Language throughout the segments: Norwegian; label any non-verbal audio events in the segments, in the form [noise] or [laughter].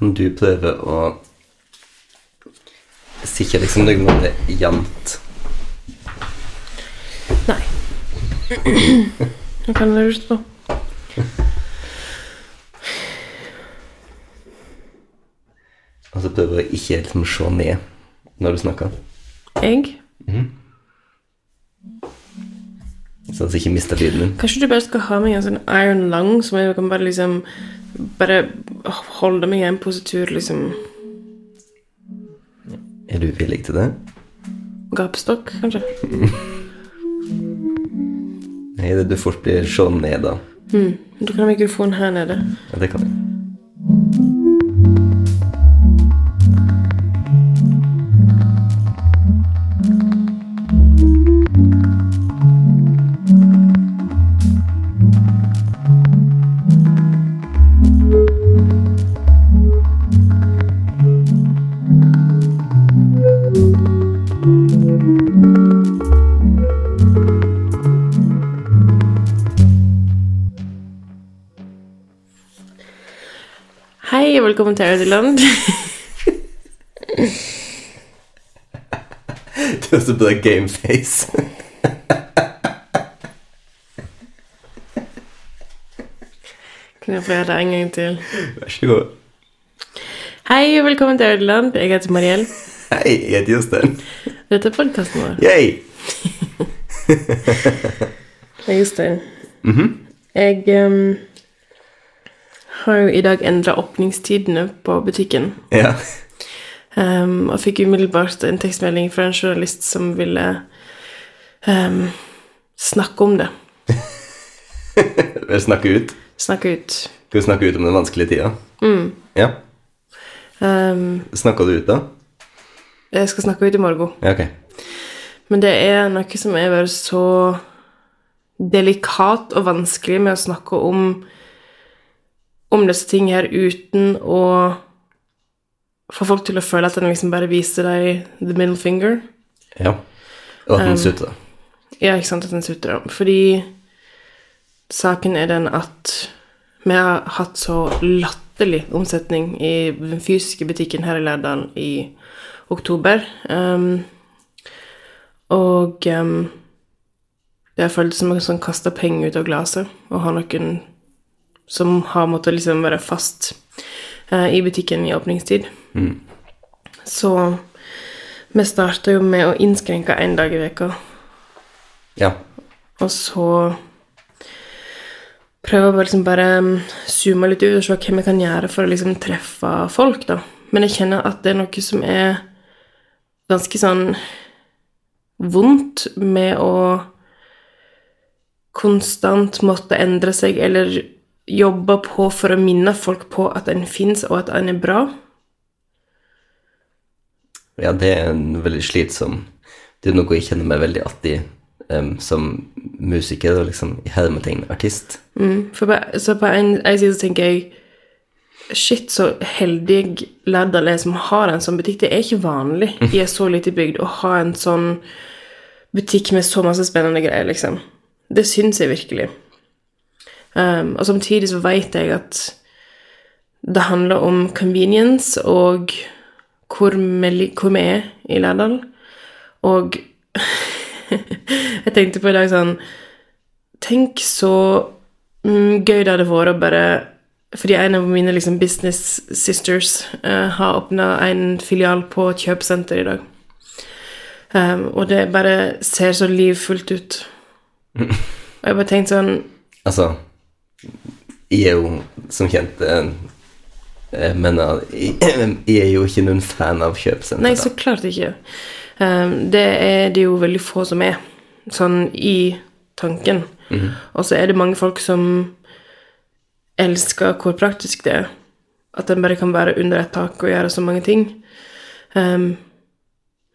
Kan du prøve å sikre liksom noenlunde jevnt? Nei. Nå kan lure på? Og så prøve å ikke liksom se ned når du snakker. Jeg? Sånn at jeg ikke mister lyden din. Kanskje du bare skal ha meg en sånn iron lung, som jeg kan bare liksom Bare holde meg i en positur, liksom Er du villig til det? Gapestokk, kanskje? [laughs] Nei, det du fort blir sånn ned, da. Mm. Du kan ha mikrofonen her nede. Ja, det kan jeg. Hei, og velkommen til Audiland. [laughs] Du har så bra gameface. Kan jeg få gjøre det en gang til? Vær så god. Hei, og velkommen til Audiland. Jeg heter Mariell. Hei, jeg heter Jostein. Dette er podkasten vår. Yay! [laughs] Jeg Mm -hmm. Jeg ehm, har jo i dag endra åpningstidene på butikken. Ja. Um, og fikk umiddelbart en tekstmelding fra en journalist som ville um, snakke om det. [laughs] Snakke ut? Snakke ut. Skal vi snakke ut om den vanskelige tida? Ja. Um, Snakka du ut, da? jeg skal snakke ut i morgen. Ja, ok. Men det er noe som er bare så delikat og vanskelig med å snakke om om disse ting her uten å få folk til å føle at en liksom bare viser deg the middle finger. Ja. Og at den sutrer. Ja, ikke sant, at den sutrer. Fordi saken er den at vi har hatt så latterlig omsetning i den fysiske butikken her i Lærdal i oktober. Um, og um, det har føltes som noen som kaster penger ut av glasset, og har noen som har måttet liksom være fast eh, i butikken i åpningstid. Så vi starta jo med å innskrenke én dag i veka, Ja. og så prøve å liksom bare mm, zoome litt ut og se hva vi kan gjøre for å liksom treffe folk, da. Men jeg kjenner at det er noe som er ganske sånn vondt med å konstant måtte endre seg eller jobbe på for å minne folk på at en fins, og at en er bra. ja, det er en veldig slitsom Det er noe jeg kjenner meg veldig att i em, som musiker og liksom i hermetegn artist. Mm, for på, så på en, en side så tenker jeg Shit, så heldig Lærdal er som har en sånn butikk. Det er ikke vanlig i en så liten bygd å ha en sånn butikk med så masse spennende greier, liksom. Det syns jeg virkelig. Um, og samtidig så vet jeg at det handler om convenience og hvor vi, hvor vi er i Lærdal. Og [laughs] jeg tenkte på i dag sånn Tenk så mm, gøy det hadde vært å bare Fordi en av mine liksom, business sisters uh, har åpna en filial på et kjøpesenter i dag. Um, og det bare ser så livfullt ut. [laughs] Og jeg bare tenkte sånn Altså, jeg er jo som kjent Men jeg mener, [clears throat] jeg, er jo ikke noen fan av kjøpesenter. Nei, så klart ikke. Um, det er det jo veldig få som er, sånn i tanken. Og så er det mange folk som elsker hvor praktisk det er. At en bare kan være under et tak og gjøre så mange ting. Um,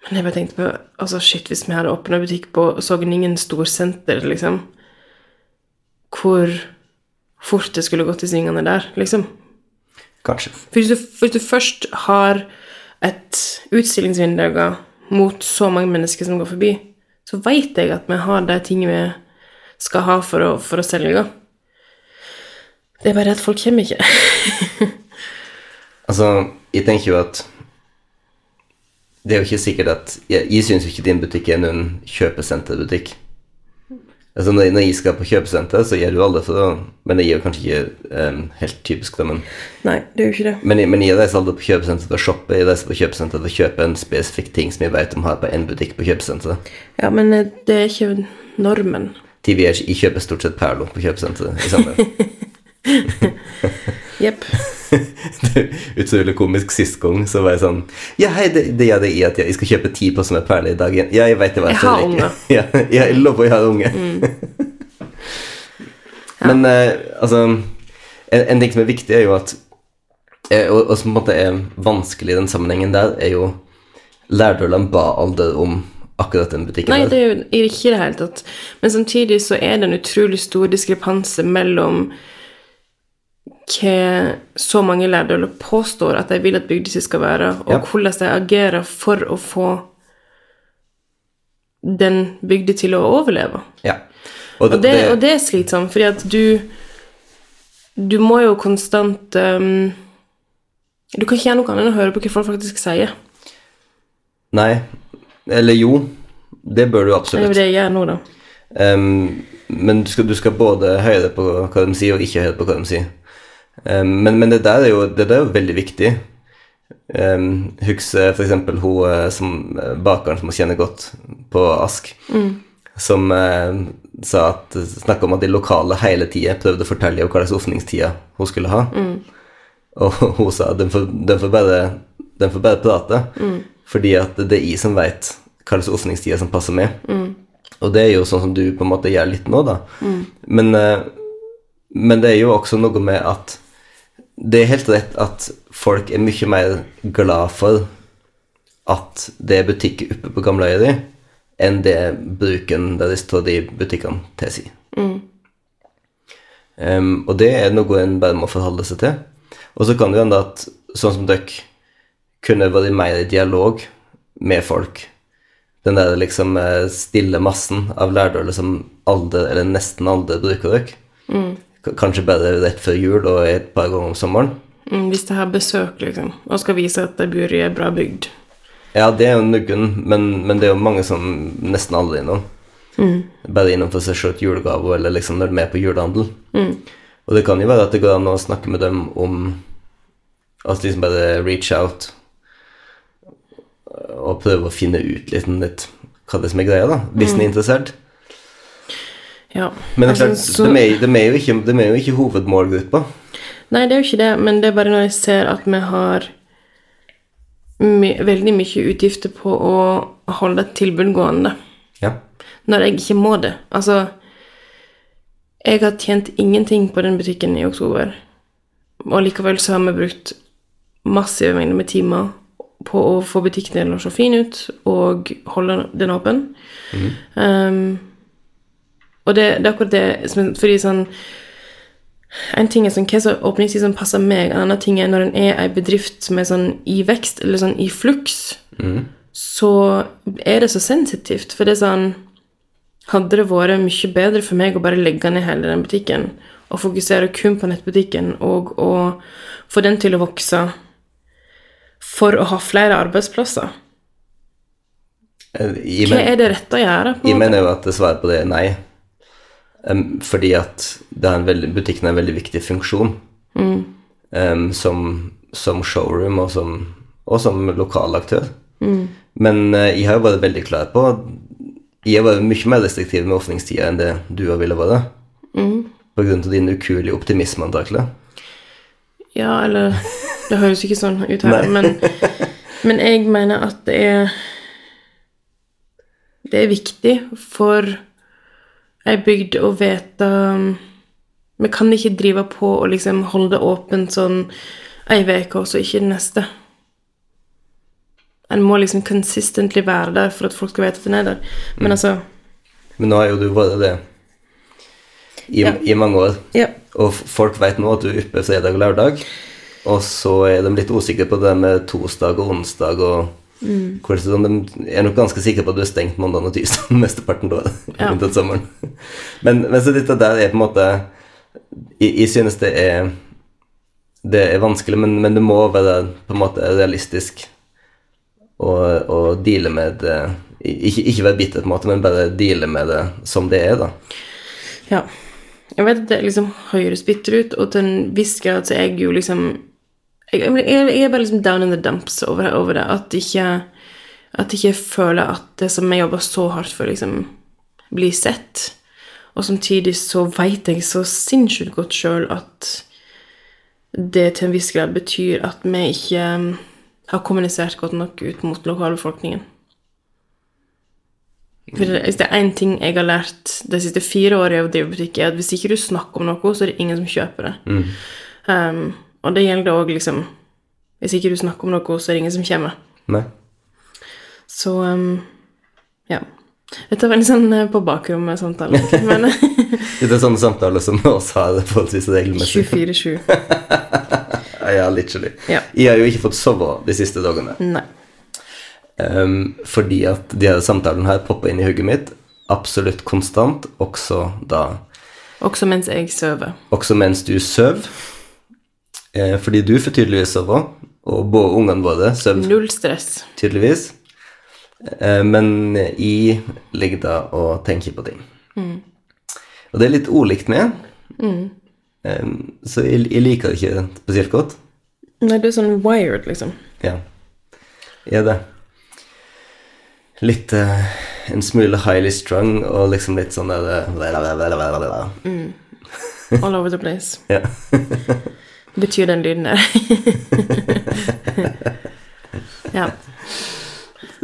men jeg bare tenkte på altså shit, hvis vi hadde åpna butikk på Sogningen storsenter, liksom Hvor fort det skulle gått i svingene der, liksom. Kanskje. For hvis du, hvis du først har et utstillingsvindu mot så mange mennesker som går forbi, så veit jeg at vi har de tingene vi skal ha for å, for å selge. Det er bare at folk kommer ikke. [laughs] Altså, jeg tenker jo at Det er jo ikke sikkert at Jeg, jeg syns jo ikke din butikk er noen kjøpesenterbutikk. Altså, når, når jeg skal på kjøpesenter, så gjør du alle for det, Men jeg er jo kanskje ikke um, helt typisk, da, men Nei, det er jo ikke det. Men, men jeg reiser aldri på kjøpesenter for å shoppe. Jeg reiser på kjøpesenter for å kjøpe en spesifikk ting som jeg vet om har på én butikk på kjøpesenteret. Ja, men eh, det er ikke normen. TV er, jeg kjøper stort sett Perlo på kjøpesenteret i sommer. [laughs] [laughs] Jepp. [laughs] Utrolig komisk sist gang, så var jeg sånn Ja, hei, det, det gjør det i at jeg skal kjøpe ti poser med perler i dag igjen. Ja, jeg vet det var Jeg har unger. [laughs] Ja, jeg lover jeg har unge. Men eh, altså en, en ting som er viktig, er jo at eh, og, og som på en måte er vanskelig i den sammenhengen der, er jo Lærdølene ba aldri om akkurat den butikken Nei, der. det er jo ikke i det hele tatt. Men samtidig så er det en utrolig stor diskrepanse mellom hva så mange ledere påstår at de vil at bygdetid skal være, og Ja. hvordan de agerer for å få den bygda til å overleve. Ja. Og, Og det, og det er slitsomt, fordi at du Du må jo konstant um, Du kan ikke gjøre noe annet enn å høre på hva folk faktisk sier. Nei. Eller jo. Det bør du Det er absolutt. det jeg gjør nå, da. Um, men du skal, du skal både høre på hva de sier, og ikke høre på hva de sier. Ehm, men, men det der er jo, det der er jo veldig viktig. Um, Husker f.eks. hun eh, som eh, bakeren som hun kjenner godt på Ask, som uh, sa at snakka om at de lokale hele tida prøvde å fortelle hva slags åpningstider hun skulle ha. Og [laughs] hun sa at den får, den får, bare, den får bare prate, fordi at det er jeg som veit hva slags åpningstider som passer meg. Og det er jo sånn som du på en måte gjør litt nå, da. Men, eh, men det er jo også noe med at det er helt rett at folk er mye mer glad for at det er butikk oppe på gamleøya di, enn det bruken der de står i butikkene tilsier. Em, og det er noe en bare må forholde seg til. Og så kan det hende at sånn som dere kunne vært mer i dialog med folk. Den der liksom eh, stille massen av lærdøler som aldri, eller nesten aldri bruker dere. K- Kanskje bare rett før jul og et par ganger om sommeren. Mm, hvis de har besøk, liksom, og skal vise at de bor i ei bra bygd. Ja, det er jo noen, men, men det er jo mange som nesten aldri er Mm. Bare innom for seg sjøl julegave, eller liksom når de er på julehandel. Og det kan jo være at det går an å snakke med dem om at liksom bare reach out og prøve å finne ut litt, litt hva det er som er greia, da, hvis en er interessert. Ja. Men det er Altså, så- de, er, de, er jo ikke, de er jo ikke hovedmålgruppa. Nei, det er jo ikke det, men det er bare når jeg ser at vi har my veldig mye utgifter på å holde et tilbud gående, Ja. når jeg ikke må det. Altså, jeg har tjent ingenting på den butikken i oktober, og likevel så har vi brukt massive mengder med timer på å få butikken til å se fin ut og holde den åpen. Um, og det, det er akkurat det som Fordi sånn En ting er sånn hva som åpningstid som passer meg, en annen ting er når en er ei bedrift som er sånn i vekst, eller sånn i fluks, så er det så sensitivt. For det er sånn Hadde det vært mye bedre for meg å bare legge ned hele den butikken og fokusere kun på nettbutikken og å få den til å vokse for å ha flere arbeidsplasser? Eh, Hva er det rette å gjøre? på jeg mener jo at svaret på det er nei. Em, fordi at det er en veldig, butikken er en veldig viktig funksjon em, som, som showroom og som, og som lokal aktør. Men uh, jeg har jo vært veldig klar på Jeg har vært mye mer restriktiv med åpningstida enn det du har ville vært. På grunn av din ukuelige optimisme, antakelig. Ja, eller Det høres ikke sånn ut her, men, men jeg mener at det er Det er viktig for ei bygd og vite um, Vi kan ikke drive på og liksom holde det åpent sånn ei uke, og så ikke den neste. En må liksom consistently være der for at folk skal vite at en er der. Men altså Men nå har jo du vært det i, Ja. i mange år. Ja. Og folk vet nå at du er oppe fredag og lørdag, og så er de litt usikre på det med torsdag og onsdag og Mm. De er nok ganske sikre på at du er stengt mandag og tirsdag [laughs] mesteparten da, Ja. sommeren. Men, men så dette der er på en måte Jeg, jeg synes det er det er vanskelig, men, men det må være på en måte realistisk å, å deale med det ikke, ikke være bitter, på en måte, men bare deale med det som det er, da. Ja. Jeg vet at det liksom høres bitter ut, og til en viss grad så er jeg jo liksom Jeg, jeg, er bare liksom down in the dumps over, over det. At ikke At ikke føler at det som jeg jobber så hardt for, liksom blir sett. Og samtidig så veit jeg så sinnssykt godt sjøl at det til en viss grad betyr at vi ikke um, har kommunisert godt nok ut mot lokalbefolkningen. For Hvis det er én ting jeg har lært de siste fire årene i å drive butikk, er at hvis ikke du snakker om noe, så er det ingen som kjøper det. Um, og det gjelder òg liksom Hvis ikke du snakker om noe, så er det ingen som kommer. Nei? Så um, ja. Dette var litt sånn eh, på bakrommet-samtale. [laughs] Men Det er sånne samtaler som oss har forholdsvis regelmessig. 24-7. [laughs] Ja, literally. Ja. Jeg har jo ikke fått sove de siste dagene. Nei. Um, fordi at de her samtalene her popper inn i hugget mitt absolutt konstant, også da Også mens jeg sover. Også mens du sover. Eh, fordi du får tydeligvis sove, og både ungene våre sover Null stress. tydeligvis. Eh, men jeg ligger da og tenker på ting. Og det er litt olikt meg. Eh, så jeg, jeg liker det ikke spesielt godt. Nei, du er sånn wired, liksom. Ja. Jeg er det. Litt uh, En smule highly strung og liksom litt sånn der eh, [laughs] All over the place. Ja. [laughs] Betyr den lyden der. [laughs] ja.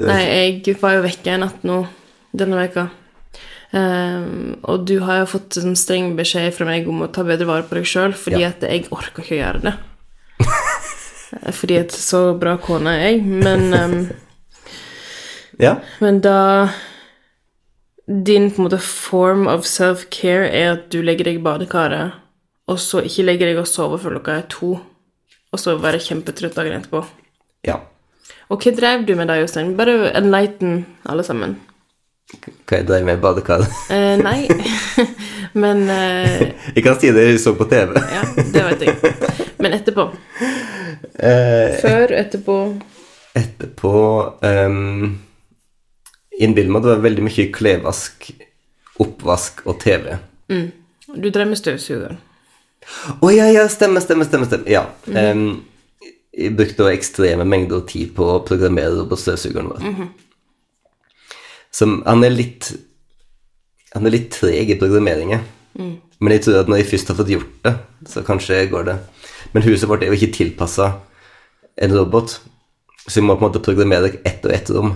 Nei, jeg var jo vekke en natt nå denne veka. Um, og du har jo fått en streng beskjed fra meg om å ta bedre vare på deg sjøl, fordi Ja. at jeg orker ikke å gjøre det. [laughs] fordi at så bra kone er jeg. Men, um, ja. men da Din på en måte form of self-care er at du legger deg i badekaret, og så ikke legger deg og sover før klokka er to, og så være kjempetrøtt dagen etterpå. Ja. Og hva drev du med da, Jostein? Bare enlighten alle sammen. Hva jeg drev med i badekar? Eh, nei, [laughs] men eh, Jeg kan si det jeg så på TV. Ja, det vet jeg. Men etterpå. Eh, Før, etterpå etterpå um, Innbill meg at det var veldig mye klesvask, oppvask og TV. Du drev med støvsugeren. Å ja, ja, stemmer, stemmer, stemmer. stemmer. Ja. em, jeg brukte da ekstreme mengder tid på å programmere robotstøvsugeren vår. Som Han er litt Han er litt treg i programmeringen. Men jeg tror at når jeg først har fått gjort det, så kanskje går det. Men huset vårt er jo ikke tilpassa en robot, så vi må på en måte programmere ett og ett rom.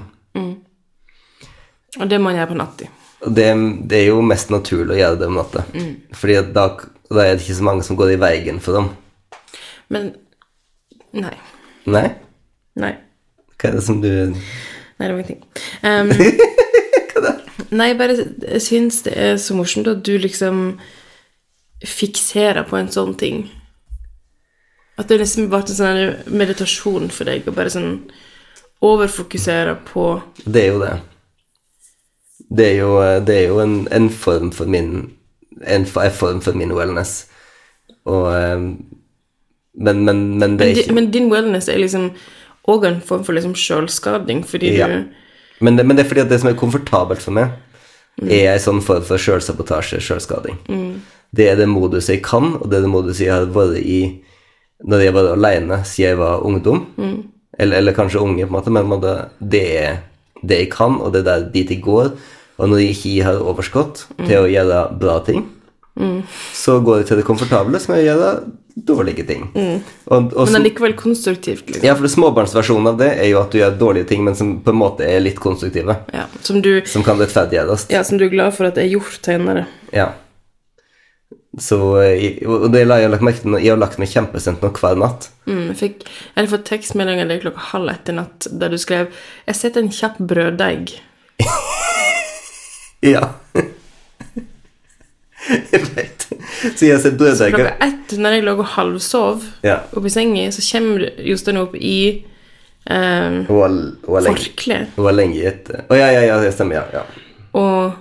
Og det må man gjøre på natta. Det, det er jo mest naturlig å gjøre det om natta. Fordi at da, da er det ikke så mange som går i veien for dem. Men Nei. Nei? Nei. Hva er det som du Nei, det var ingenting. [laughs] Um, nei, jeg bare jeg syns det er så morsomt at du liksom fikserer på en sånn ting. At det nesten ble en sånn meditasjon for deg, og bare sånn overfokusere på Det er jo det. Det er jo, det er jo en, en form for min en, en form for min wellness. Og eh, Men, men, men det er ikke men din wellness er liksom òg en form for liksom sjølskading, fordi Ja. du men, det, men det er fordi at det som er komfortabelt for meg, Mm. er en sånn form for sjølsabotasje, sjølskading. Det er det moduset jeg kan, og det er det moduset jeg har vært i når jeg var alene siden jeg var ungdom. Mm. Eller, eller kanskje unge, på en måte, men det er det jeg kan, og det er der dit jeg går. Og når jeg ikke har overskudd til å gjøre bra ting, så går jeg til det komfortable, som å gjøre dårlige ting. Og, og Men likevel allikevel konstruktivt, liksom. ja, for småbarnsversjonen av det er jo at du gjør dårlige ting, men som på en måte er litt konstruktive. Ja, som du Som kan rettferdiggjøres. Ja, som du er glad for at er gjort senere. Ja. Så eh, Og det la jeg lagt merke til. Jeg har lagt meg kjempesent nå hver natt. Mm, jeg, fikk, jeg hadde fått tekstmelding av deg klokka halv ett i natt der du skrev 'Jeg setter en kjapp brøddeig'. [laughs] Ja. [laughs] jeg vet. Så jeg har Så Klokka ett, når jeg lå og halvsov Ja. oppi senga, så kommer Jostein opp i eh, Hun hun var lenge, etter. Å Å ja, ja, ja, det stemmer. Ja. ja. og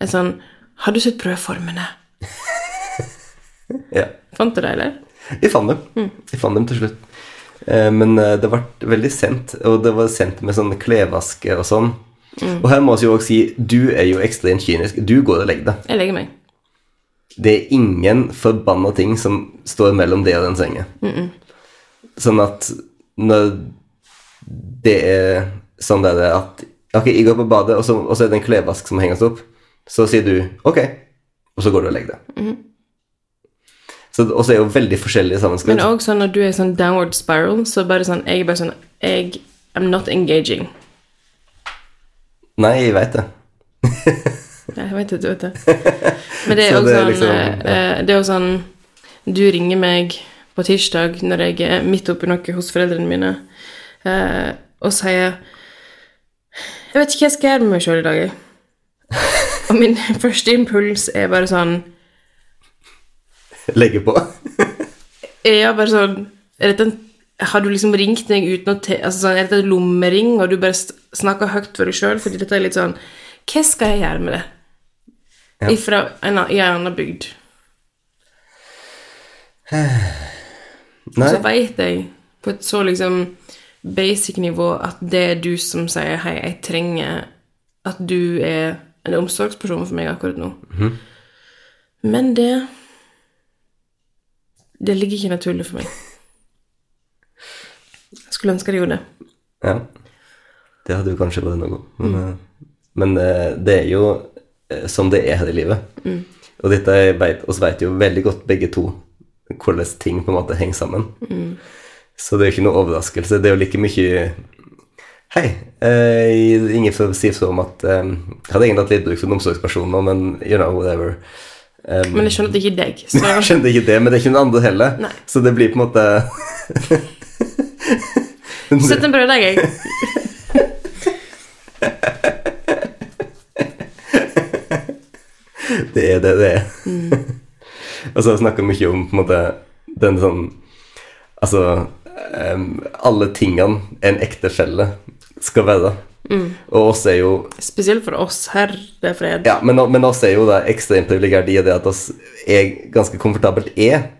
er sånn 'Har du sett brødformene?' [laughs] ja. Fant du det, eller? Vi fant dem. Vi fant dem til slutt. Eh, men eh, det ble veldig sent, og det var sendt med sånn klesvaske og sånn. Og her må vi jo også si du er jo ekstremt kynisk. Du går og legger deg. Jeg legger meg. Det er ingen forbanna ting som står mellom det og den senga. Sånn at når det er sånn der at Ok, jeg går på badet, og så, og så er det en klevask som henges opp, så sier du ok, og så går du og legger deg. Så, og så er jo veldig forskjellige Men sammenskrudd. òg sånn når du er sånn downward spiral, så bare sånn Jeg er bare sånn Jeg I'm not engaging. Nei, jeg veit det. [laughs] Ja, Jeg vet ikke, vet det. [laughs] Men det er er sånn liksom, ja. Er jo sånn Du ringer meg på tirsdag når jeg er midt oppi noe hos foreldrene mine, eh, og sier Jeg vet ikke hva jeg skal gjøre med meg sjøl i dag. [laughs] Og min første impuls er bare sånn Legge på. [laughs] Ja, bare sånn er dette en, Har du liksom ringt deg uten å te... Altså sånn, er dette en lommering, og du bare snakker høyt for deg sjøl? Fordi dette er litt sånn Hva skal jeg gjøre med det? Ja. Ifra en, i en annen bygd. [sighs] Og Nei. så veit jeg på et så liksom basic nivå at det er du som sier 'hei, jeg trenger at du er en omsorgsperson for meg akkurat nå'. Men det Det ligger ikke naturlig for meg. Jeg skulle ønske det gjorde det. Ja. Det hadde jo kanskje vært noe. Men, mm. men eh, det er jo eh, som det er her i livet. Og dette vet, oss vet jo veldig godt begge to hvordan ting på en måte henger sammen. Så det er jo ikke noe overraskelse. Det er jo like mye Hei, eh, ingen får si så om at eh, Jeg hadde egentlig hatt litt bruk for en omsorgsperson nå, men you know, whatever. Um, Men jeg skjønner at det ikke er deg. Så [laughs] jeg skjønner ikke det, men det er ikke noen andre heller. Nei. Så det blir på en måte sett en brøddeig, jeg. [laughs] Det er det det er. [laughs] og så snakker vi mye om på en måte den sånn Altså um, alle tingene en ektefelle skal være. Og oss er jo Spesielt for oss, herre fred. Ja, men, men oss er jo da ekstremt privilegerte i det at oss er ganske komfortabelt er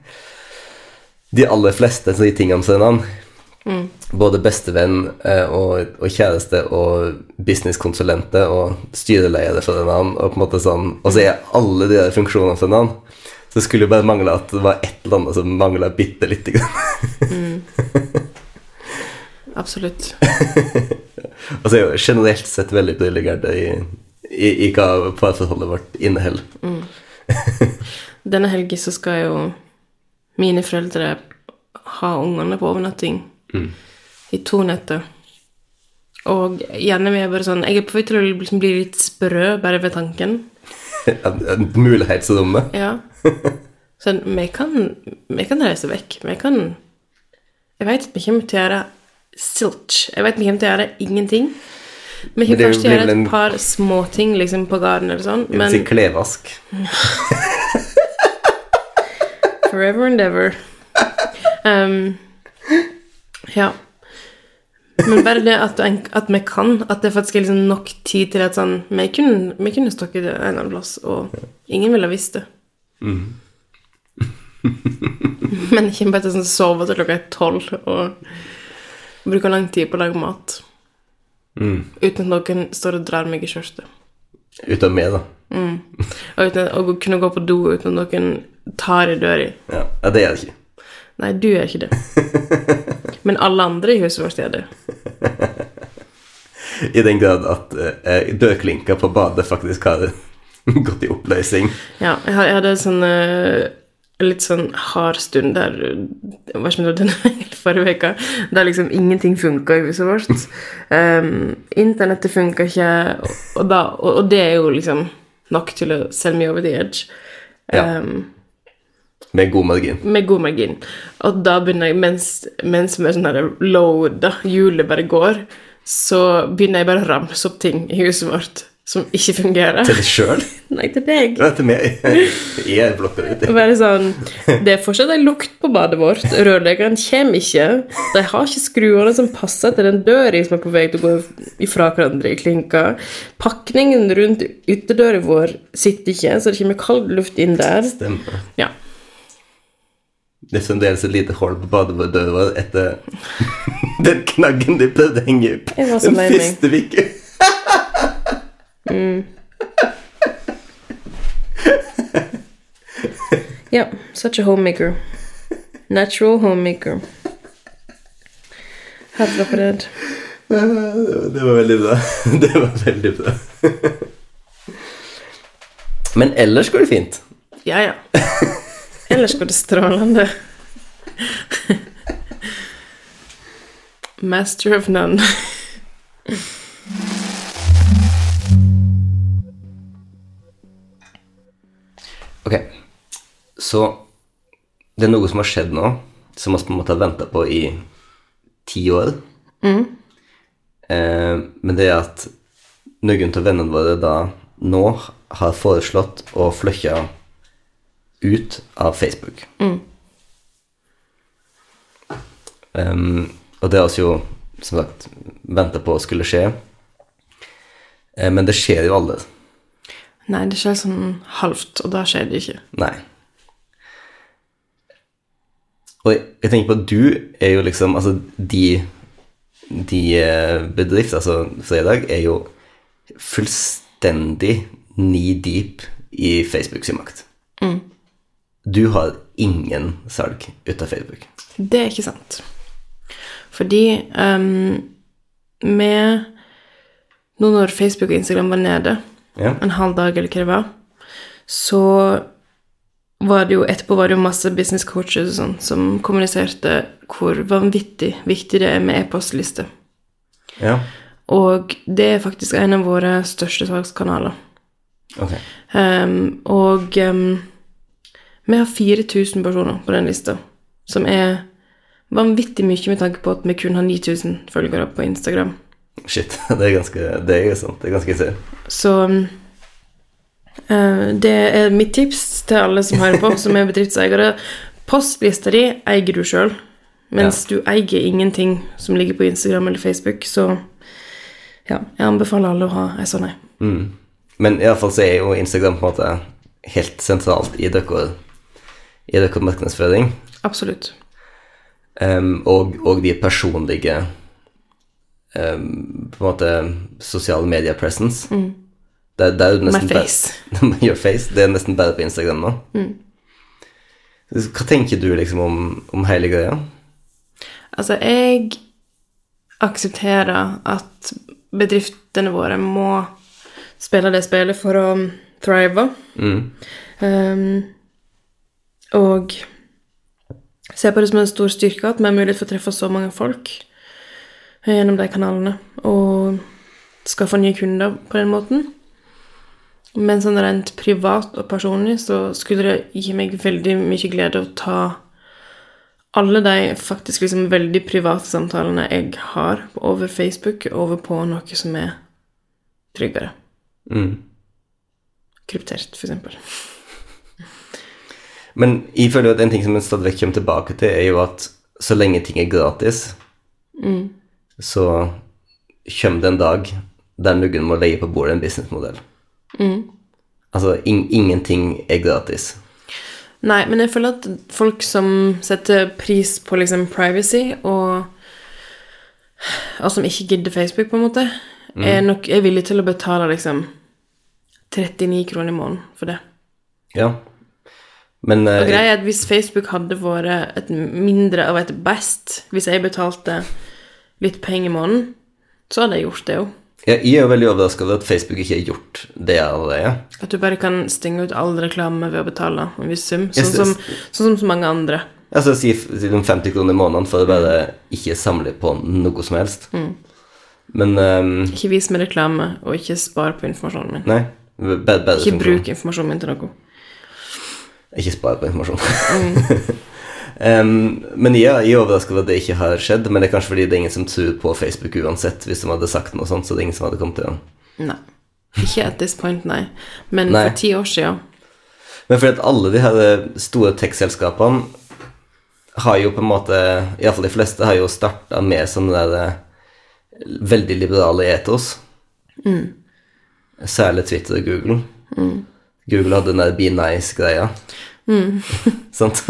de aller fleste av de tingene som navn. Både bestevenn eh, og, og kjæreste og businesskonsulenter og styreleder for en annen. og på en måte sånn Og så er alle de der funksjonene for en annen. Så det skulle jo bare mangle at det var et eller annet som mangla bitte lite grann. Absolutt. Og så er jo generelt sett veldig privilegerte i, i, i hva parforholdet vårt inneholder. [laughs] Denne helgen så skal jo mine foreldre ha ungene på overnatting i to netter. Og gjerne vil jeg bare sånn Jeg er på vei til å liksom bli litt sprø bare ved tanken. [laughs] Mulighetsrommet. Ja. [laughs] Sånn, vi kan, vi kan reise vekk. Vi kan Jeg vet at vi kommer til å gjøre silch. Jeg vet vi kommer til å gjøre ingenting. Vi Men kommer kanskje til å gjøre et par småting liksom, på gården eller sånn, Jeg vil si men klevask. [laughs] forever and ever. Um, ja. Men bare det at, at vi kan, at det faktisk er liksom nok tid til at sånn Vi kunne, vi kunne i det en annen plass, og ingen ville visst det. [laughs] Men ikke bare til sånn sove til klokka er tolv og bruke lang tid på å lage mat. Uten at noen står og drar meg i skjørtet. Uten meg, da. Og uten å kunne gå på do uten at noen tar i døra. Ja, ja det er det ikke. Nei, du gjør ikke det. [laughs] Men alle andre i huset vårt gjør det. I den grad at uh, dørklinka på badet faktisk har [laughs] gått i oppløsning. Ja, jeg hadde en sånn uh, litt sånn hard stund der Hva som skjedde forrige uka, der liksom ingenting funka i huset vårt. Um, [laughs] internettet funka ikke, og, da, og, og det er jo liksom nok til å sell me over the edge. Ja. Med god margin. med god margin. Og da begynner jeg, mens, mens med sånn loada hjulet bare går, så begynner jeg bare å ramse opp ting i huset vårt som ikke fungerer. Til deg sjøl? [laughs] Nei, til deg. Nei, til meg. [laughs] Jeg blokker ut. Bare sånn Det er fortsatt en lukt på badet vårt. Rørleggeren kommer ikke. De har ikke skruene som passer til den døra som er på vei til å gå ifra hverandre i klinka. Pakningen rundt ytterdøra vår sitter ikke, så det kommer kald luft inn der. Stemmer. Ja. Det er fremdeles et lite hull på badedøra etter [laughs] den knaggen de prøvde å henge opp den meg. første uka. Ja, such a homemaker. Natural homemaker. Hadde på Det det var veldig bra. [laughs] Det var veldig bra. Men ellers går det fint. Ja, ja. Ellers går det strålende. Master of none. Ok, så det er noe som har skjedd nå, som vi på en måte har venta på i ti år. Eh, men det er at noen av vennene våre da nå har foreslått å flytte ut av Facebook. Em, og det har vi jo som sagt venta på skulle skje. Um, men det skjer jo aldri. Nei, det skjer sånn halvt, og da skjer det ikke. Nei. Og jeg, jeg tenker på at du er jo liksom Altså, de, de eh, bedrifter, altså Fredag, er jo fullstendig knee deep i Facebook sin makt. Du har ingen salg ut av Facebook. Det er ikke sant. Fordi um, med Nå når Facebook og Instagram var nede, Ja. en halv dag eller hva det var, så var det jo etterpå var det jo masse business coaches og sånn som kommuniserte hvor vanvittig viktig det er med e-postliste. ja. Og det er faktisk en av våre største salgskanaler. Okay. Um, og ehm, vi har 4000 personer på den lista, som er vanvittig mye med tanke på at vi kun har 9000 følgere på Instagram. Shit. [laughs] Det er ganske Det er sant. Det er ganske insane. Så uh, det er mitt tips til alle som hører på, [laughs] som er bedriftseiere. Postlista di eier du sjøl, mens du eier ingenting som ligger på Instagram eller Facebook, så ja, jeg anbefaler alle å ha ei sånn ei. Mm. Men iallfall så er jo Instagram på en måte helt sentralt i deres i deres markedsføring. Absolutt. Um, og, og de personlige um, på en måte sosiale media presence. Det, det jo My face. [laughs] Your face. Det er nesten bare på Instagram nå. Hva tenker du liksom om, om hele greia? Altså, jeg aksepterer at bedriftene våre må spille det spillet for å thrive. Um, og ser på det som en stor styrke at vi har mulighet for å treffe så mange folk gjennom de kanalene, og skaffe nye kunder på den måten. Men sånn rent privat og personlig så skulle det gi meg veldig mye glede å ta alle de faktisk liksom veldig private samtalene jeg har over Facebook, over på noe som er tryggere. Mm. Kryptert, for eksempel. Men jeg føler jo at en ting som en stadig vekk kommer tilbake til, er jo at så lenge ting er gratis, så kommer det en dag der noen må legge på bordet en businessmodell. Altså, in ingenting er gratis. Nei, men jeg føler at folk som setter pris på liksom privacy, og, og som ikke gidder Facebook, på en måte, er nok er villig til å betale liksom 39 kroner i måneden for det. Ja. Men eh, Og greia er at hvis Facebook hadde vært et mindre av et best, hvis jeg betalte litt penger i måneden, så hadde jeg gjort det jo. ja, jeg er jo veldig overraska over at Facebook ikke har gjort det allerede. At du bare kan stenge ut all reklame ved å betale en viss sum, sånn som, sånn som så mange andre. Altså si si de 50 kroner i måneden for å bare ikke samle på noe som helst. Men um, Ikke vis meg reklame, og ikke spar på informasjonen min. Nei. Bare, bare Ikke som- bruk informasjonen min til noe. Ikke spare på informasjon. [laughs] Em, men jeg, jeg er overrasket over at det ikke har skjedd. Men det er kanskje fordi det er ingen som tror på Facebook uansett. Hvis de hadde sagt noe sånt, så det er ingen som hadde kommet til den. Nei. Ikke at this point, nei. Men Nei. for ti år siden Men fordi at alle de her eh, store tech-selskapene har jo på en måte Iallfall de fleste har jo starta med sånne der eh, veldig liberale etos. Særlig Twitter og Google. Google hadde den der Be Nice-greia. [laughs] Sant?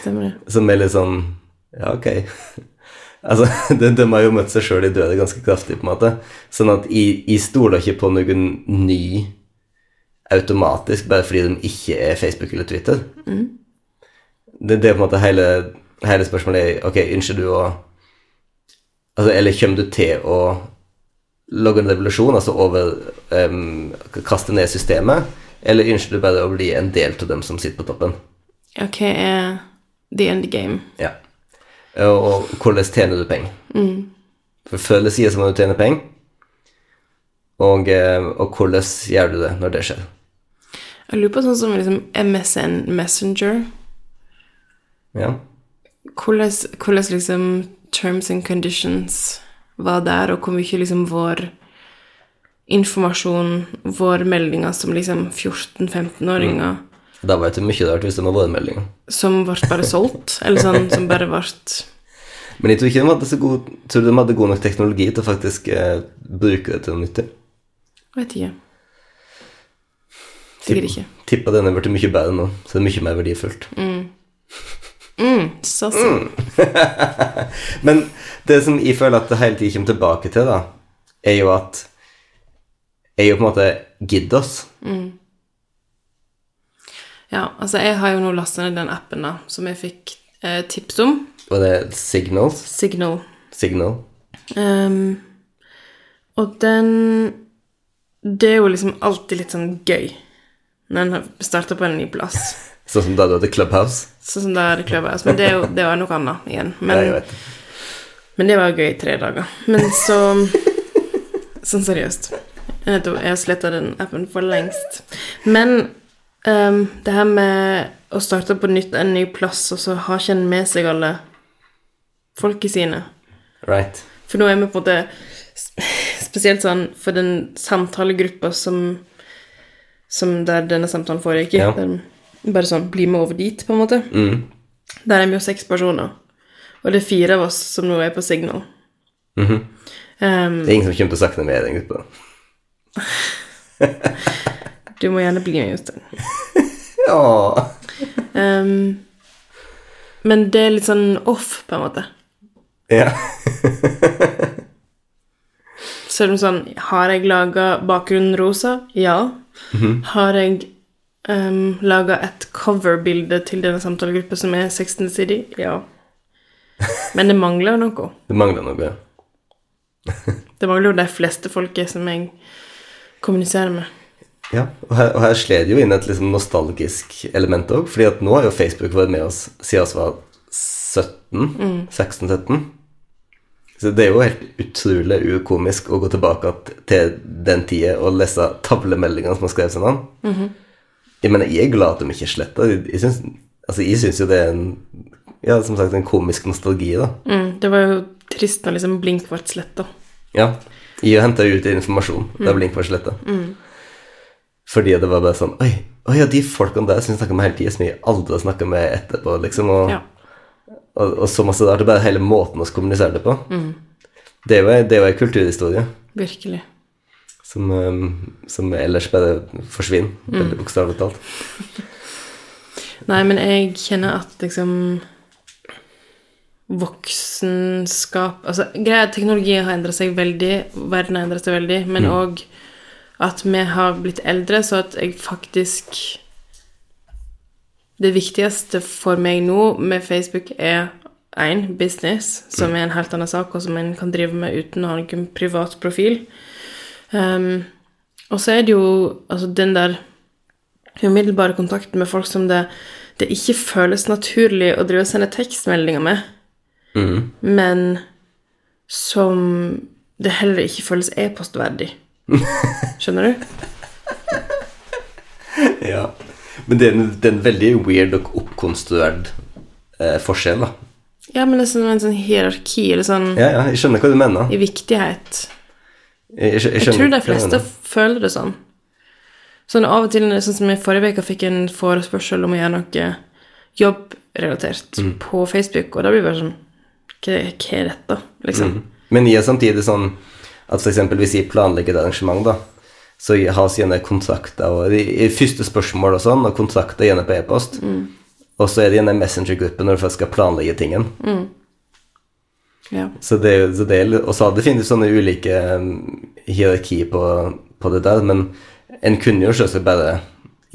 Stemmer det. Som er litt sånn Ja, ok. [laughs] altså, [laughs] de, de har jo møtt seg sjøl i døde ganske kraftig, på en måte. Sånn at jeg, jeg stoler ikke på noen ny automatisk bare fordi de ikke er Facebook eller Twitter. Det, det er på en måte hele, hele spørsmålet er Ok, ønsker du å Altså, eller kommer du til å lage en revolusjon, altså over um, Kaste ned systemet, eller ønsker du bare å bli en del av dem som sitter på toppen? Ok, er the end game? Ja. Og, hvordan tjener du penger? For før eller siden så må du tjene penger. Og, eh, og hvordan gjør du det når det skjer? Jeg lurer på sånn som liksom MSN Messenger. Ja. Hvordan, hvordan liksom terms and conditions var der, og hvor mye liksom vår informasjon, vår meldinger som liksom 14-15-åringer Da veit du mye rart hvis det var våre meldinger. som ble bare solgt, eller sånn som bare ble Men jeg tror ikke de hadde så god, tror de hadde god nok teknologi til å faktisk eh, bruke det til noe nyttig. Vet ikke. Sikkert ikke. Tippa denne ble mye bedre nå, så det er mye mer verdifullt. Mm, Mm, sånn. [laughs] Men det som jeg føler at det hele tiden kommer tilbake til, da, er jo at er jo på en måte gidd oss. Ja, altså jeg har jo nå lastet ned den appen da, som jeg fikk eh, tips om. Og det er signals. Signal. Signal. Um, og den Det er jo liksom alltid litt sånn gøy når en starter på en ny plass. [laughs] Sånn som da du hadde Clubhouse. Sånn som det hadde Clubhouse. Men det, er jo, det var noe annet igjen. [laughs] Men, ja, men det var gøy i tre dager. Men så [laughs] Sånn seriøst. Jeg jeg har sletta den appen for lengst. Men um, det her med å starte på nytt en ny plass, og så har ikke en med seg alle folket sine Right. For nå er vi på en måte Spesielt sånn for den samtalegruppa som Som der denne samtalen foregikk i. Ja. Bare sånn Bli med over dit, på en måte. Mm. Der er vi jo seks personer. Og det er fire av oss som nå er på Signal. Mm -hmm. um, Det er ingen som kommer til å snakke med i den gruppa. [laughs] du må gjerne bli med, Jostein. [laughs] Ja. Um, men det er litt sånn off, på en måte. ja. [laughs] Er det sånn Har jeg laga bakgrunnen rosa? Ja. Har jeg um, laga et coverbilde til denne samtalegruppa som er 16 City? Ja. Men det mangler noe. Det mangler noe. Det mangler jo de fleste folket som jeg kommuniserer med. Ja, og her, og her slår det jo inn et liksom nostalgisk element òg, fordi at nå har jo Facebook vært med oss siden vi var 17, 16-17. Så det er jo helt utrolig ukomisk å gå tilbake til den tida og lese tavlemeldingene som har skrevet seg navn. Jeg mener, jeg er glad at de ikke sletta. Jeg, syns altså, jo det er en Ja, som sagt, en komisk nostalgi, da. Mm, det var jo trist når liksom Blink ble sletta. Ja. Jeg hente ut informasjon da Blink var sletta. Fordi det var bare sånn Oi, oi ja, de folkene der som vi snakka med hele tida, som vi aldri har snakka med etterpå, liksom. Og, Ja. og, og så masse der. Det er bare hele måten vi kommuniserer det på. Det jo det er jo ei kulturhistorie Virkelig. som, som ellers bare forsvinner, veldig bokstavelig talt. [laughs] Nei, men jeg kjenner at liksom Voksenskap Altså, greia teknologien har endra seg veldig, verden har endra seg veldig, men òg at vi har blitt eldre, så at jeg faktisk Det viktigste for meg nå med Facebook er én business, som er en helt annen sak, og som en kan drive med uten å ha noen privat profil. Um, og så er det jo altså den der umiddelbare kontakten med folk som det, det ikke føles naturlig å drive og sende tekstmeldinger med, Mhm. men som det heller ikke føles e-postverdig. [laughs] Skjønner du? Ja. Men det er, en, det er en veldig weird og oppkonstruert eh, forskjell, da. Ja, men det er sånn, en sånn hierarki, eller sånn Ja, ja, jeg skjønner hva du mener. i viktighet. Jeg, jeg, jeg, tror de fleste føler det sånn. Sånn av og til, sånn som i forrige uke fikk en forespørsel om å gjøre noe jobbrelatert på Facebook, og da blir det bare sånn hva, hva er dette, liksom? Men jeg er samtidig sånn at eksempel hvis jeg planlegger et arrangement, da, så har jeg gjerne kontakter og de, første spørsmål og sånn, og kontakter gjerne på e-post. og så er det gjerne messenger-gruppe når du først skal planlegge tingen. Ja. Så det, så det og så hadde det finnes sånne ulike um, hierarki på, på det der, men en kunne jo selvsagt bare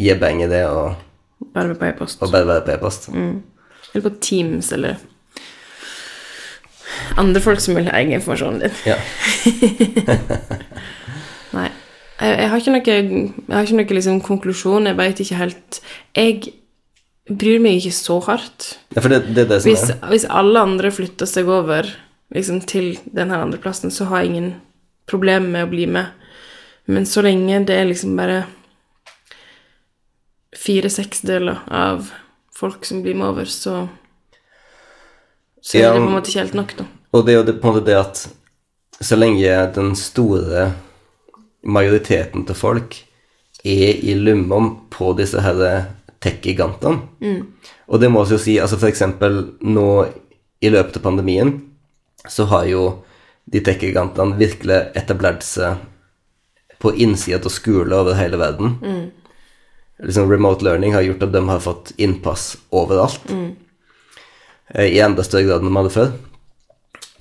gi beng i det og, Bare på e-post. og bare være på e-post. Eller på Teams, eller andre folk som vil ha informasjonen din. Ja. [laughs] Nei. Jeg, jeg har ikke noe, jeg har ikke noe liksom, konklusjon. Jeg veit ikke helt Jeg bryr meg ikke så hardt. ja, det, det det Hvis, hvis alle andre flytter seg over liksom, til denne andre plassen, så har jeg ingen problem med å bli med. Men så lenge det er liksom bare fire seksdeler av folk som blir med over, så Så er det på en måte ikke helt nok, da. Og det er jo det, på en måte det at så lenge den store majoriteten til folk er i lommene på disse her tech-gigantene Og det må vi jo si, altså eksempel nå i løpet av pandemien så har jo de tech-gigantene virkelig etablert seg på innsida av skoler over hele verden. Liksom Remote learning har gjort at de har fått innpass overalt. Mm. I enda større grad enn de hadde før.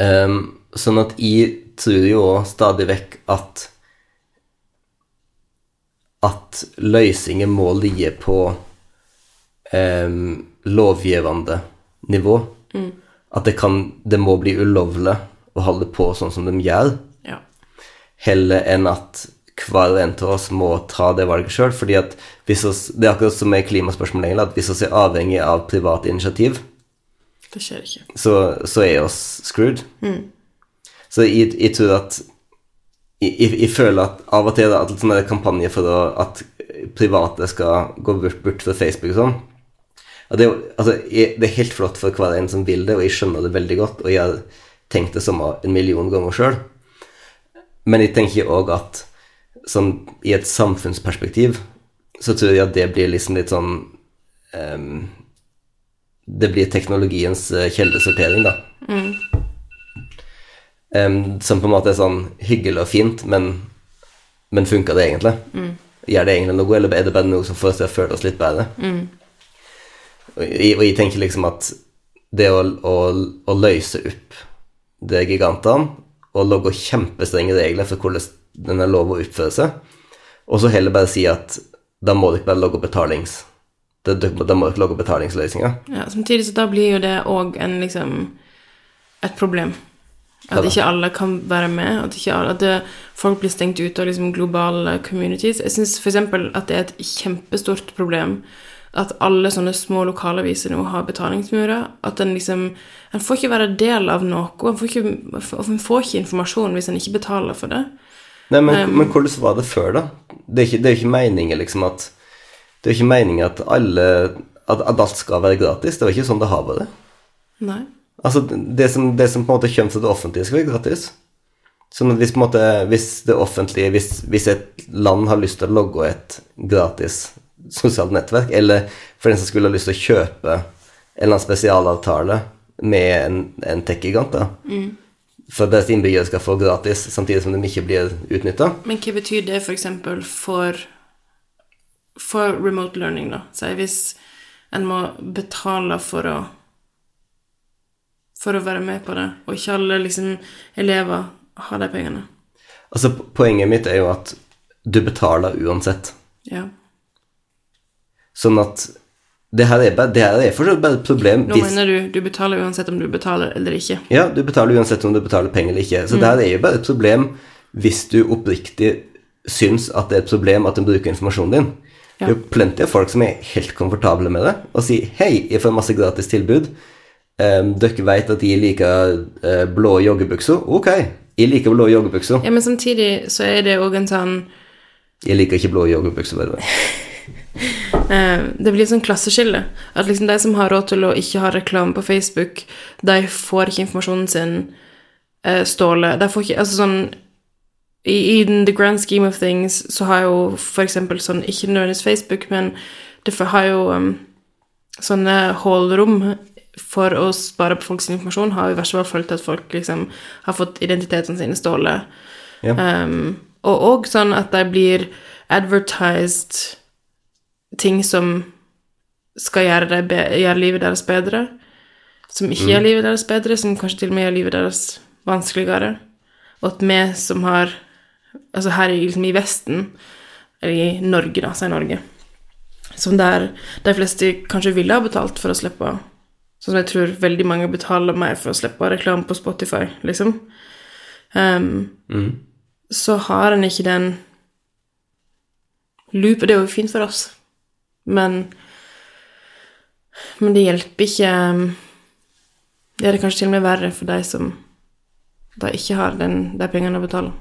Ehm, sånn at jeg tror jo òg stadig vekk at at løsninger må ligge på um, lovgivende nivå. At det kan Det må bli ulovlig å holde på sånn som de gjør, Ja. heller enn at hver og en av oss må ta det valget sjøl. fordi at hvis oss, det er akkurat som med klimaspørsmålet, at hvis vi er avhengig av privat initiativ, Det skjer ikke. så, så er oss screwed. Så jeg, jeg tror at jeg, jeg, føler at av og til at sånne kampanjer for å, at private skal gå bort, bort fra Facebook og sånn det, altså, jeg, det er helt flott for hver en som vil det, og jeg skjønner det veldig godt, og jeg har tenkt det samme en million ganger sjøl. Men jeg tenker òg at sånn, i et samfunnsperspektiv så tror jeg at det blir liksom litt sånn ehm, Det blir teknologiens eh, kildesortering, da. Em, som på en måte er sånn hyggelig og fint, men, men funker det egentlig? Gjør det egentlig noe, eller er det bare noe som får oss til å føle oss litt bedre? Og, jeg, og jeg tenker liksom at det å, å, å løse opp det gigantene, og lage kjempestrenge regler for hvordan den er lov å oppføre seg, og så heller bare si at da må dere bare lage betalings... Da, de må dere lage betalingsløsninger. Ja, samtidig så da blir jo det òg en liksom et problem. At ikke alle kan være med, at, alle, at det, folk blir stengt ute av liksom globale communities. Jeg syns f.eks. at det er et kjempestort problem at alle sånne små lokalaviser nå har betalingsmurer. At en liksom En får ikke være del av noe. En får ikke, en får ikke informasjon hvis en ikke betaler for det. Nei, men, men hvordan var det før, da? Det er ikke, det er ikke meningen liksom at Det er jo ikke meningen at at, at alt skal være gratis. Det er jo ikke sånn det har vært. Nei. Altså, det som, det som på en måte kommer fra det offentlige, skal være gratis. Sånn at hvis, måte, hvis det offentlige hvis, hvis et land har lyst til å logge et gratis sosialt nettverk, eller for den som skulle ha lyst til å kjøpe en eller annen spesialavtale med en, en tech-gigant, da, for at deres innbyggere skal få gratis samtidig som de ikke blir utnytta Men hva betyr det f.eks. For, for for remote learning, da? Si hvis en må betale for å for å være med på det, og ikke alle liksom elever har de pengene. Altså, poenget mitt er jo at du betaler uansett. Ja. Sånn at det her er, bare, det her er fortsatt bare et problem Nå mener du du betaler uansett om du betaler eller ikke. Ja, du betaler uansett om du betaler penger eller ikke. Så Mm. det her er jo bare et problem hvis du oppriktig syns at det er et problem at de bruker informasjonen din. Ja. Det er jo plenty av folk som er helt komfortable med det, og sier 'hei, jeg får masse gratis tilbud'. Um, dere vet at jeg liker uh, blå joggebukser. Ok, jeg liker blå joggebukser. Ja, men samtidig så er det òg en sånn Jeg liker ikke blå joggebukser, bare. the [laughs] eh, Det blir sånn klasseskille. At liksom de som har råd til å ikke ha reklame på Facebook, de får ikke informasjonen sin eh, ståle. De får ikke Altså sånn i, I the grand scheme of things så har jo eksempel sånn Ikke nødvendigvis Facebook, men det har jo um, sånne hullrom for å spare på folks informasjon, har i verste fall følt at folk liksom har fått identitetene sine stålet. Ja. Um, og òg sånn at de blir advertised ting som skal gjøre, det gjøre livet deres bedre, som ikke gjør livet deres bedre, som kanskje til og med gjør livet deres vanskeligere. Og at vi som har Altså her liksom i Vesten, eller i Norge, da, sier Norge, som der de fleste kanskje ville ha betalt for å slippe Sånn som jeg tror veldig mange betaler mer for å slippe reklame på Spotify, liksom. Um, Så har en ikke den loop Det er jo fint for oss, men Men det hjelper ikke um, Det er det kanskje til og med verre for de som da ikke har den, de pengene å betale.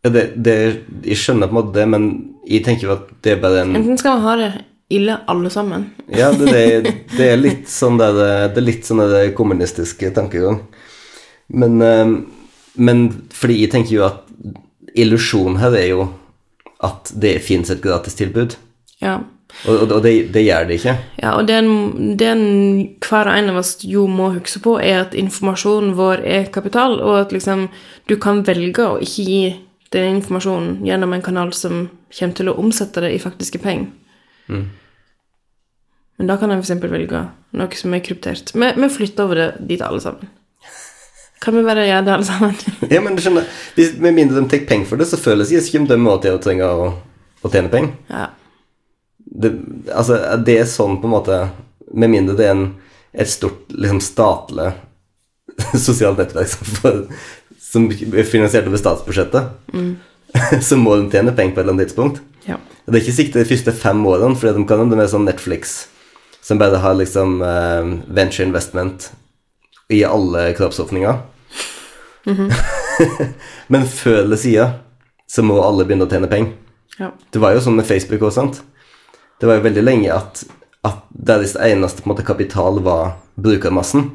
Ja, det, det, jeg skjønner på en måte det, men jeg tenker jo at det er bare en Enten skal man ha det ille alle sammen. Ja, det, det, [laughs] det er litt sånn det, det er litt sånn det kommunistiske tankegang. Men, eh, men fordi jeg tenker jo at illusjonen her er jo at det fins et gratistilbud. Ja. Og, og, og det, det gjør det ikke. Ja, og den, den hver og en av oss jo må huske på, er at informasjonen vår er kapital, og at liksom du kan velge å ikke gi den informasjonen gjennom en kanal som kommer til å omsette det i faktiske penger. Men da kan jeg f.eks. velge noe som er kryptert. Vi, vi flytter over det dit alle sammen. Kan vi bare gjøre det alle sammen? [laughs] Ja, men du skjønner, hvis, Med mindre de tar penger for det, så føles det ikke som de måter å trenge å, å tjene penger. Ja. Det, altså, det er sånn på en måte Med mindre det er en, et stort liksom statlig [laughs] sosialt nettverk som, som er finansiert over statsbudsjettet, [laughs] så må de tjene penger på et eller annet tidspunkt. ja. Det er ikke sikkert de første fem årene, for de kan hende med sånn Netflix som bare har liksom uh, venture investment i alle kroppsåpninger. [laughs] Men før eller siden så må alle begynne å tjene penger. ja. Det var jo sånn med Facebook også, sant? Det var jo veldig lenge at, at deres eneste en måte, kapital var brukermassen.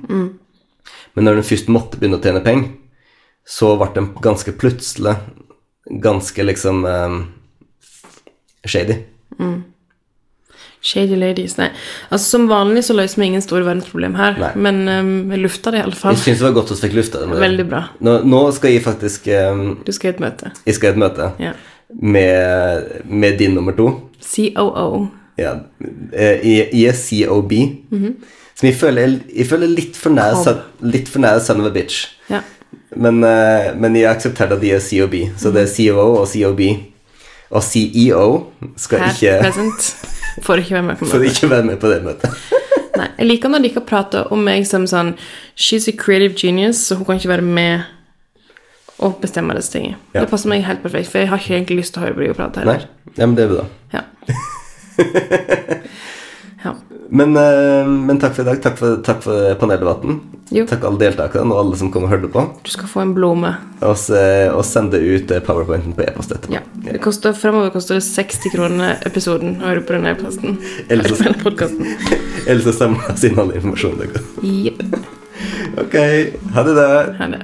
Men når den først måtte begynne å tjene penger, så ble den ganske plutselig ganske liksom eh, shady. Shady ladies. Nei. Altså, som vanlig så løser vi ingen store verdensproblem her, Nei. men um, vi lufta det i alle fall. Jeg syns det var godt at vi fikk lufta det. Veldig bra. Nå, nå skal jeg faktisk um, Du skal i et møte. Jeg skal i et møte Ja. med, med din nummer to. COO. Ja, eh, jeg, jeg er COB. Som jeg føler, jeg føler litt for nær son- litt for nær son of a bitch. Ja. Men, eh, men jeg aksepterer at de er COB, så det er COO og COB. Og CEO skal Her ikke, present. Får ikke være med på [laughs] får ikke være med på det møtet. [laughs] Nei, jeg liker når de ikke prater om meg som sånn She's a creative genius, så hun kan ikke være med og bestemme disse tingene. Ja. Det passer meg helt perfekt, for jeg har ikke egentlig lyst til å høre på deg prate Nei, ja, men det er bra. Ja. [laughs] Men, eh, men takk for i dag. Takk for, takk for paneldebatten. Jo. Takk alle deltakerne og alle som kom og hørte på. Du skal få en blome. Og, s- og sende ut eh, powerpointen på e-post etterpå. Ja. Det koster, fremover koster det 60 kroner episoden å høre på den e-posten. Eller så [laughs] samles inn all informasjonen deres. Yep. Ok, ha det da. Ha det.